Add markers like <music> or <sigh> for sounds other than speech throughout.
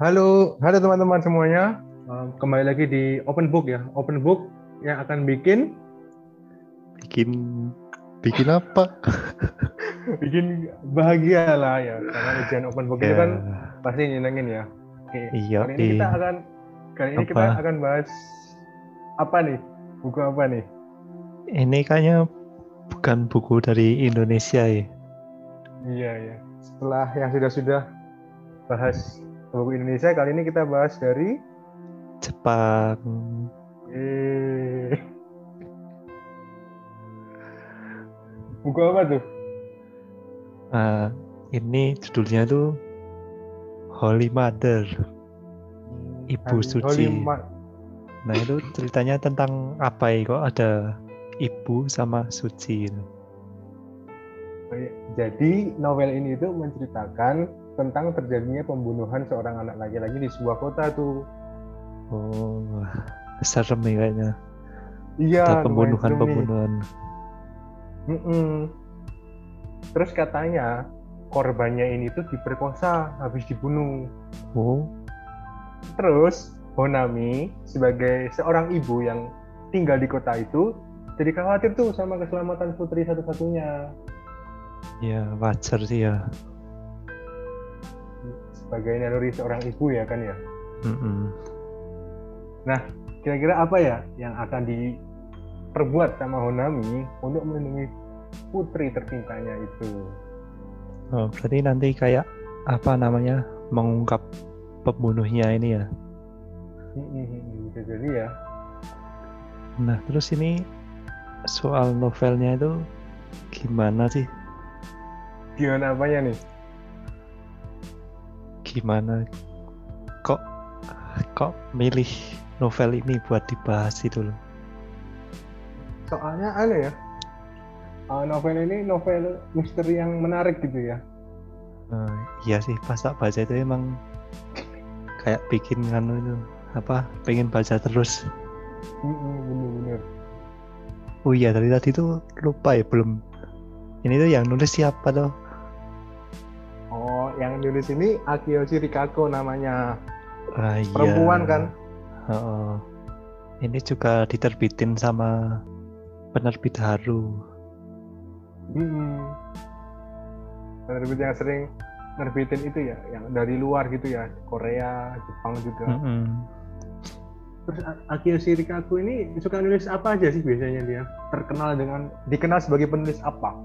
Halo, halo teman-teman semuanya. Um, Kembali lagi di Open Book ya. Open Book yang akan bikin bikin bikin apa <laughs> bikin bahagia lah ya. Karena ujian Open Book itu Ya, kan pasti nyenengin ya. Oke, Iya, Kali ini kita iya. akan kali ini kita Apa? akan bahas apa nih? Buku apa nih? ini kayaknya bukan buku dari Indonesia ya Iya ya. Setelah yang sudah-sudah bahas buku Indonesia, kali ini kita bahas dari Jepang. Eh buku apa tuh? Nah, ini judulnya tuh Holy Mother. Ibu Holy Suci. Ma- nah itu ceritanya tentang apa ya? Kok ada ibu sama suci Jadi novel ini itu menceritakan tentang terjadinya pembunuhan seorang anak laki-laki di sebuah kota tuh. oh serem nih kayaknya Iya. ada lumayan pembunuhan serem nih. pembunuhan Mm-mm. Terus katanya korbannya ini tuh diperkosa habis dibunuh. oh Terus Honami sebagai seorang ibu yang tinggal di kota itu jadi khawatir tuh sama keselamatan putri satu-satunya. ya wajar sih ya Sebagai naluri seorang ibu ya kan ya. Mm-mm. Kira-kira apa ya yang akan diperbuat sama Honami untuk melindungi putri tercintanya itu? oh berarti nanti kayak apa namanya mengungkap pembunuhnya ini ya Bisa jadi ya. Nah, terus ini soal novelnya itu gimana sih? Gimana apanya nih? Gimana kok kok milih novel ini buat dibahas itu loh? Soalnya aneh ya. uh, novel ini novel misteri yang menarik gitu ya. Eh, iya sih, pas tak baca itu emang kayak bikin nganu itu apa? Pengen baca terus. Bener-bener. Oh iya, dari tadi tuh lupa ya belum. Ini tuh yang nulis siapa tuh? Oh, yang nulis ini Akiyoshi Rikako namanya. Ah, iya. Perempuan kan? Heeh. Ini juga diterbitin sama penerbit Haru. Mm-mm. Penerbit yang sering nerbitin itu ya, yang dari luar gitu ya, Korea, Jepang juga. Mm-mm. Terus A- Akiyoshi Rikako ini suka nulis apa aja sih biasanya dia? Terkenal dengan dikenal sebagai penulis apa?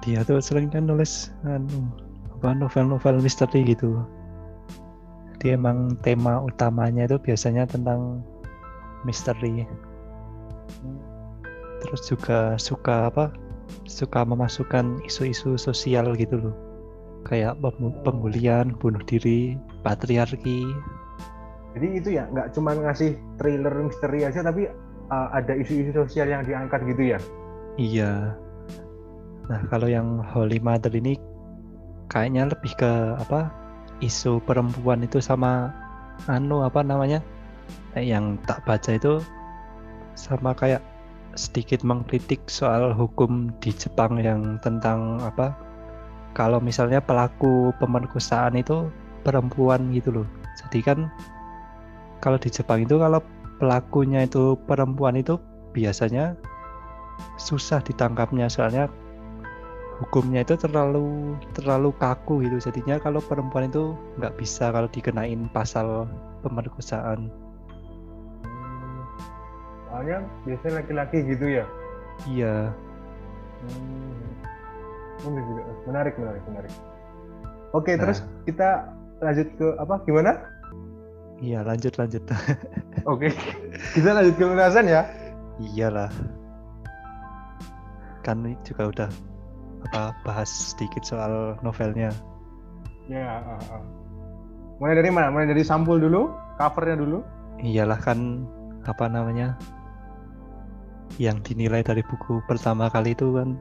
Dia tuh sering kan nulis anu, apa novel-novel misteri gitu. Dia emang tema utamanya itu biasanya tentang misteri. Terus juga suka apa? Suka memasukkan isu-isu sosial gitu loh. Kayak pembu- pembulian, bunuh diri, patriarki. Jadi itu ya, nggak cuma ngasih thriller misteri aja, tapi uh, ada isu-isu sosial yang diangkat gitu ya. Iya. Nah, kalau yang Holy Mother ini kayaknya lebih ke apa? Isu perempuan itu sama anu apa namanya? Eh, yang tak baca itu sama kayak sedikit mengkritik soal hukum di Jepang yang tentang apa? Kalau misalnya pelaku pemerkosaan itu perempuan gitu loh. Jadi kan kalau di Jepang itu kalau pelakunya itu perempuan itu biasanya susah ditangkapnya soalnya hukumnya itu terlalu terlalu kaku gitu jadinya kalau perempuan itu nggak bisa kalau dikenain pasal pemerkosaan Soalnya biasanya laki-laki gitu ya. iya Hmm. Menarik, menarik, menarik. Oke, Nah. terus kita lanjut ke apa? Gimana? iya lanjut lanjut <laughs> Oke, kita lanjut ke pembahasan ya. iyalah kan juga udah apa bahas sedikit soal novelnya Ya. ah, ah. Mulai dari mana? Mulai dari sampul dulu, covernya dulu. iyalah kan apa namanya yang dinilai dari buku pertama kali itu kan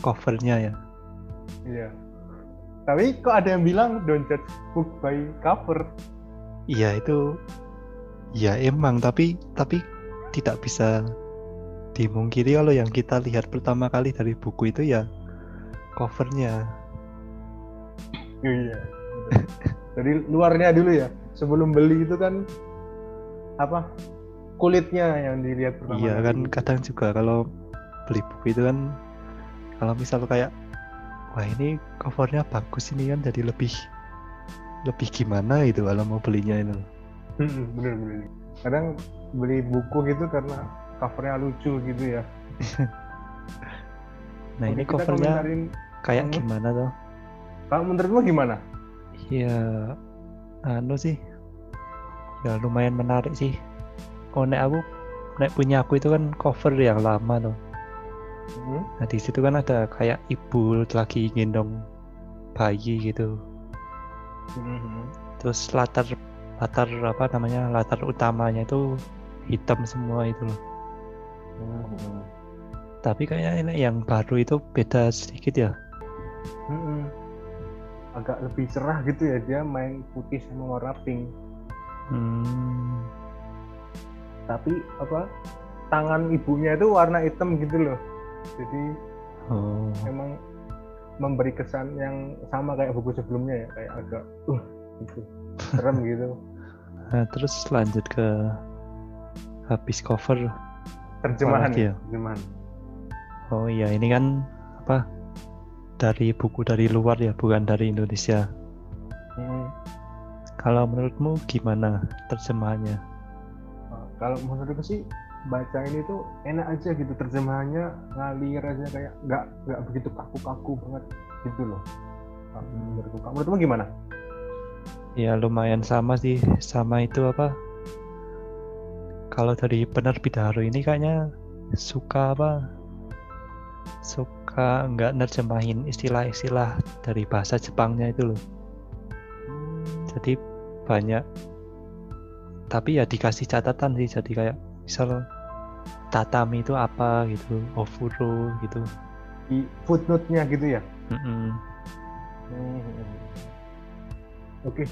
covernya ya Iya. Tapi kok ada yang bilang don't judge book by cover? Iya itu ya emang tapi tapi tidak bisa dimungkiri kalau yang kita lihat pertama kali dari buku itu ya covernya Iya. Jadi luarnya dulu ya. sebelum beli itu kan apa kulitnya yang dilihat pertama Iya kan kadang juga kalau beli buku itu kan kalau misal kayak wah ini covernya bagus ini kan jadi lebih lebih gimana itu kalau mau belinya itu. Bener bener kadang beli buku gitu karena covernya lucu gitu ya <laughs> Nah Oke, ini covernya komentarin kayak Hmm. gimana tuh? kalau menurutmu gimana Ya anu sih ya lumayan menarik sih. Oh nek aku nek punya aku itu kan cover yang lama tuh. Hmm? Nah di situ kan ada kayak ibu lagi gendong bayi gitu. Mhm. Terus latar latar apa namanya latar utamanya itu hitam semua itu loh. Mhm. Tapi kayaknya ini yang baru itu beda sedikit ya. Mhm. agak lebih cerah gitu ya dia main putih sama warna pink Hmm. tapi apa tangan ibunya itu warna hitam gitu loh jadi Oh. emang memberi kesan yang sama kayak buku sebelumnya ya kayak agak uh gitu serem <laughs> gitu Nah, terus lanjut ke habis cover. terjemahan ya ya? terjemahan Oh iya, ini kan apa? Dari buku dari luar ya, bukan dari Indonesia. Mhm. Kalau menurutmu gimana terjemahannya? Nah, kalau menurutku sih baca ini tuh enak aja gitu terjemahannya ngalir aja kayak nggak nggak begitu kaku-kaku banget gitu loh Nah, menurutku Kamu- menurutmu gimana Ya lumayan sama sih, sama itu apa? Kalau dari penerbit Haru ini kayaknya suka apa? Suka nggak nerjemahin istilah-istilah dari bahasa Jepangnya itu loh. Jadi banyak. Tapi ya dikasih catatan sih, jadi kayak misal tatami itu apa gitu, ofuro gitu. di footnote-nya gitu ya Mm-mm. Hmm. Oke,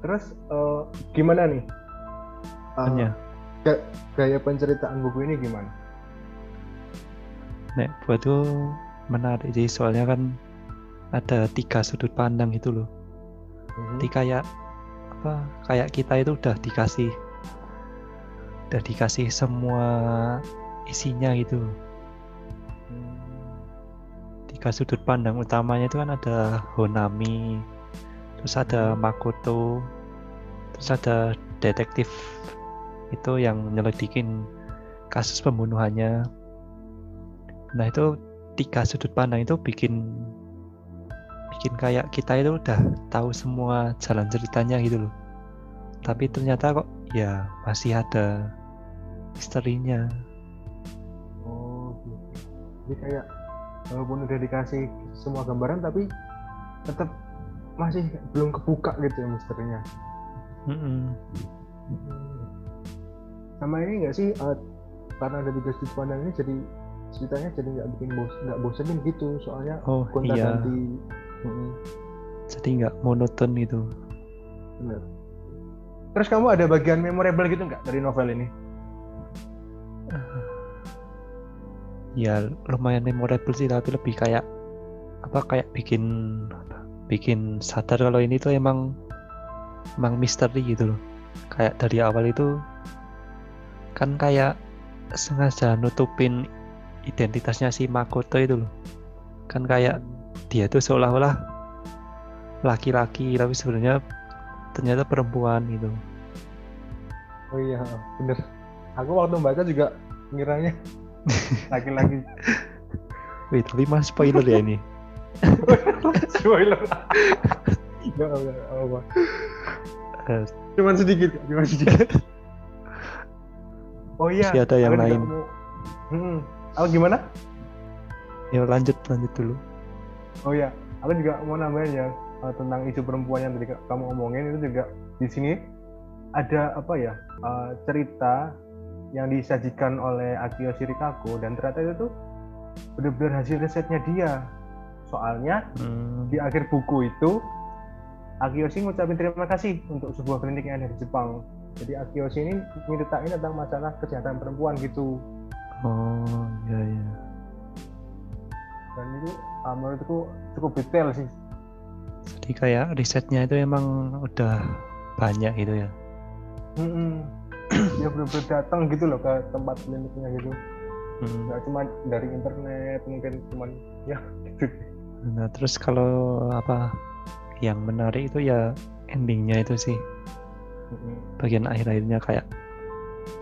terus eh, gimana nih? Ga- gaya penceritaan buku ini gimana? Nek buatku menarik sih soalnya kan ada tiga sudut pandang itu loh. Jadi kayak apa? Kayak kita itu udah dikasih udah dikasih semua isinya gitu. Hmm. Tiga sudut pandang utamanya itu kan ada Honami, terus ada Makoto, terus ada detektif itu yang nyelidikin kasus pembunuhannya. Nah itu tiga sudut pandang itu bikin bikin kayak kita itu udah tahu semua jalan ceritanya gitu loh. Tapi ternyata kok ya masih ada misterinya. Oh, gitu. Jadi kayak walaupun udah dikasih semua gambaran tapi tetap masih belum kebuka gitu ya misterinya. Mm-mm. Sama ini nggak sih eh, karena ada tiga sudut pandang ini jadi ceritanya jadi nggak bikin bos nggak bosenin gitu soalnya Oh gonta iya, ganti Mm-mm, jadi nggak monoton gitu. bener. Terus kamu ada bagian memorable gitu nggak dari novel ini? Ya lumayan memorable sih tapi lebih kayak apa kayak bikin bikin sadar kalau ini tuh emang emang misteri gitu loh. Kayak dari awal itu kan kayak sengaja nutupin identitasnya si Makoto itu loh. Kan kayak dia tuh seolah-olah laki-laki tapi sebenarnya ternyata perempuan gitu. Oh iya, bener. Aku waktu baca juga ngiranya <laughs> laki-laki Wih, tapi mas spoiler ya ini. <laughs> spoiler. Enggak, apa. Eh, Cuman sedikit, cuman sedikit. <laughs> Oh iya. Masih ada yang lain. mau- Hmm. Aku gimana? ya lanjut lanjut dulu. Oh iya, aku juga mau nambahin ya eh, tentang isu perempuan yang tadi ka- kamu omongin itu juga di sini ada apa ya eh, cerita yang disajikan oleh Akio Shirikaku dan ternyata itu tuh benar-benar hasil risetnya dia. Soalnya Hmm. di akhir buku itu Akiyoshi ngucapin terima kasih untuk sebuah klinik yang ada di Jepang. Jadi Akiyoshi ini nyeritain tentang masalah kejahatan perempuan gitu. Oh iya iya. Dan itu ah, menurutku cukup detail sih. Jadi kayak risetnya itu emang udah banyak gitu ya Mm-mm. dia benar-benar datang gitu loh ke tempat kliniknya gitu Mm. nggak cuma dari internet mungkin cuman ya gitu nah terus kalau apa yang menarik itu ya endingnya itu sih Mm-mm. bagian akhir-akhirnya kayak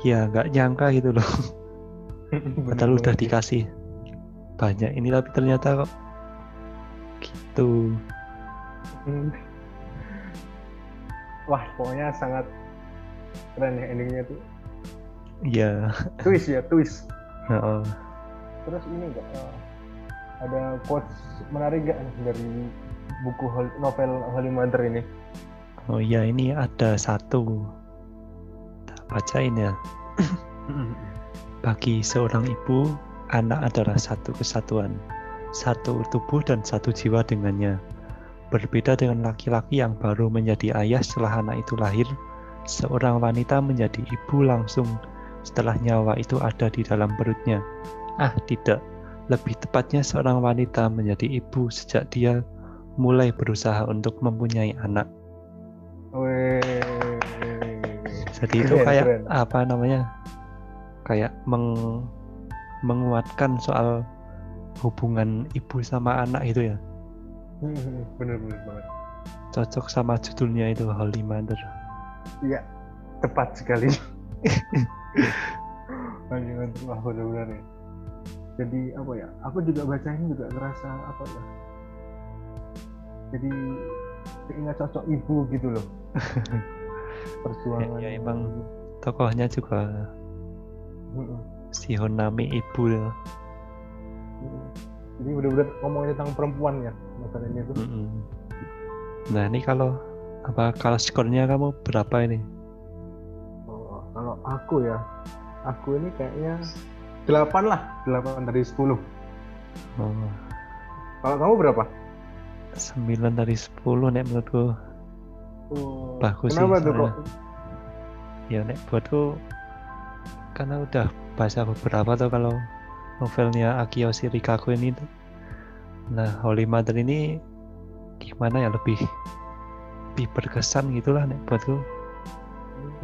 ya nggak nyangka gitu loh <laughs> <laughs> padahal udah dikasih. Banyak ini tapi ternyata kok gitu. Mm. wah pokoknya sangat keren ya endingnya tuh. Ya twist ya twist. Heeh. terus ini enggak ada quotes menarik gak dari buku novel Holy Mother ini? Oh iya ini ada satu. Tak bacain ya Bagi seorang ibu, anak adalah satu kesatuan, satu tubuh dan satu jiwa dengannya. Berbeda dengan laki-laki yang baru menjadi ayah setelah anak itu lahir, seorang wanita menjadi ibu langsung setelah nyawa itu ada di dalam perutnya. Ah, tidak. Lebih tepatnya seorang wanita menjadi ibu sejak dia mulai berusaha untuk mempunyai anak. Weh. Jadi itu kayak keren. apa namanya? Kayak meng- menguatkan soal hubungan ibu sama anak itu ya. bener-bener banget Cocok sama judulnya itu Holy Mother. iya tepat sekali <laughs> wah benar-benar ya jadi apa ya aku juga baca ini juga ngerasa apa ya jadi keinget sosok ibu gitu loh <laughs> perjuangan Ya, ya, emang. Tokohnya juga Si Honami ibu ya. Jadi benar-benar ngomongin tentang perempuan ya masalah ini tuh Mm-mm. Nah ini kalau apa kalau skornya kamu berapa ini? Oh, kalau aku ya aku ini kayaknya 8 lah 8 dari 10 Oh, kalau kamu berapa? 9 dari 10 nek menurutku. Oh, Bagus sih, kenapa tuh kok Ya nek buatku karena udah baca beberapa tuh kalau novelnya Akiyoshi Rikaku ini tuh. Nah, Holy Mother ini gimana ya lebih lebih berkesan gitulah nek buatku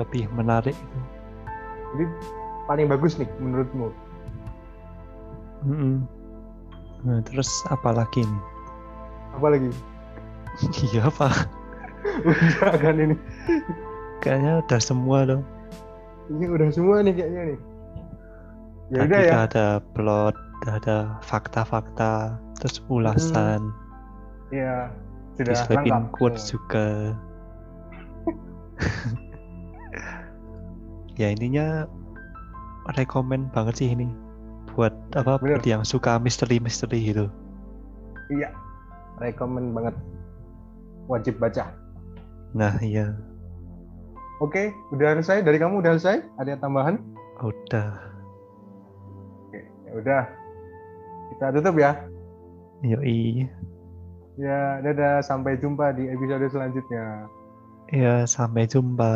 lebih menarik gitu. jadi paling bagus nih menurutmu Mm-mm. Nah, terus apa lagi nih? apa lagi <laughs> Iya apa? <laughs> udah kan ini Kayaknya udah semua loh. Ini udah semua nih kayaknya nih. Ya udah ya. ada plot, ada fakta-fakta, terus ulasan, ya sudah lengkap. quotes juga. <laughs> ya intinya rekomen banget sih ini. Buat apa Bener. buat yang suka misteri-misteri gitu. iya rekomen banget. Wajib baca. Nah iya, oke udah selesai? Dari kamu udah selesai? Ada tambahan? Udah. oke ya udah. Kita tutup ya. Yoi. ya dadah. Sampai jumpa di episode selanjutnya. Ya sampai jumpa.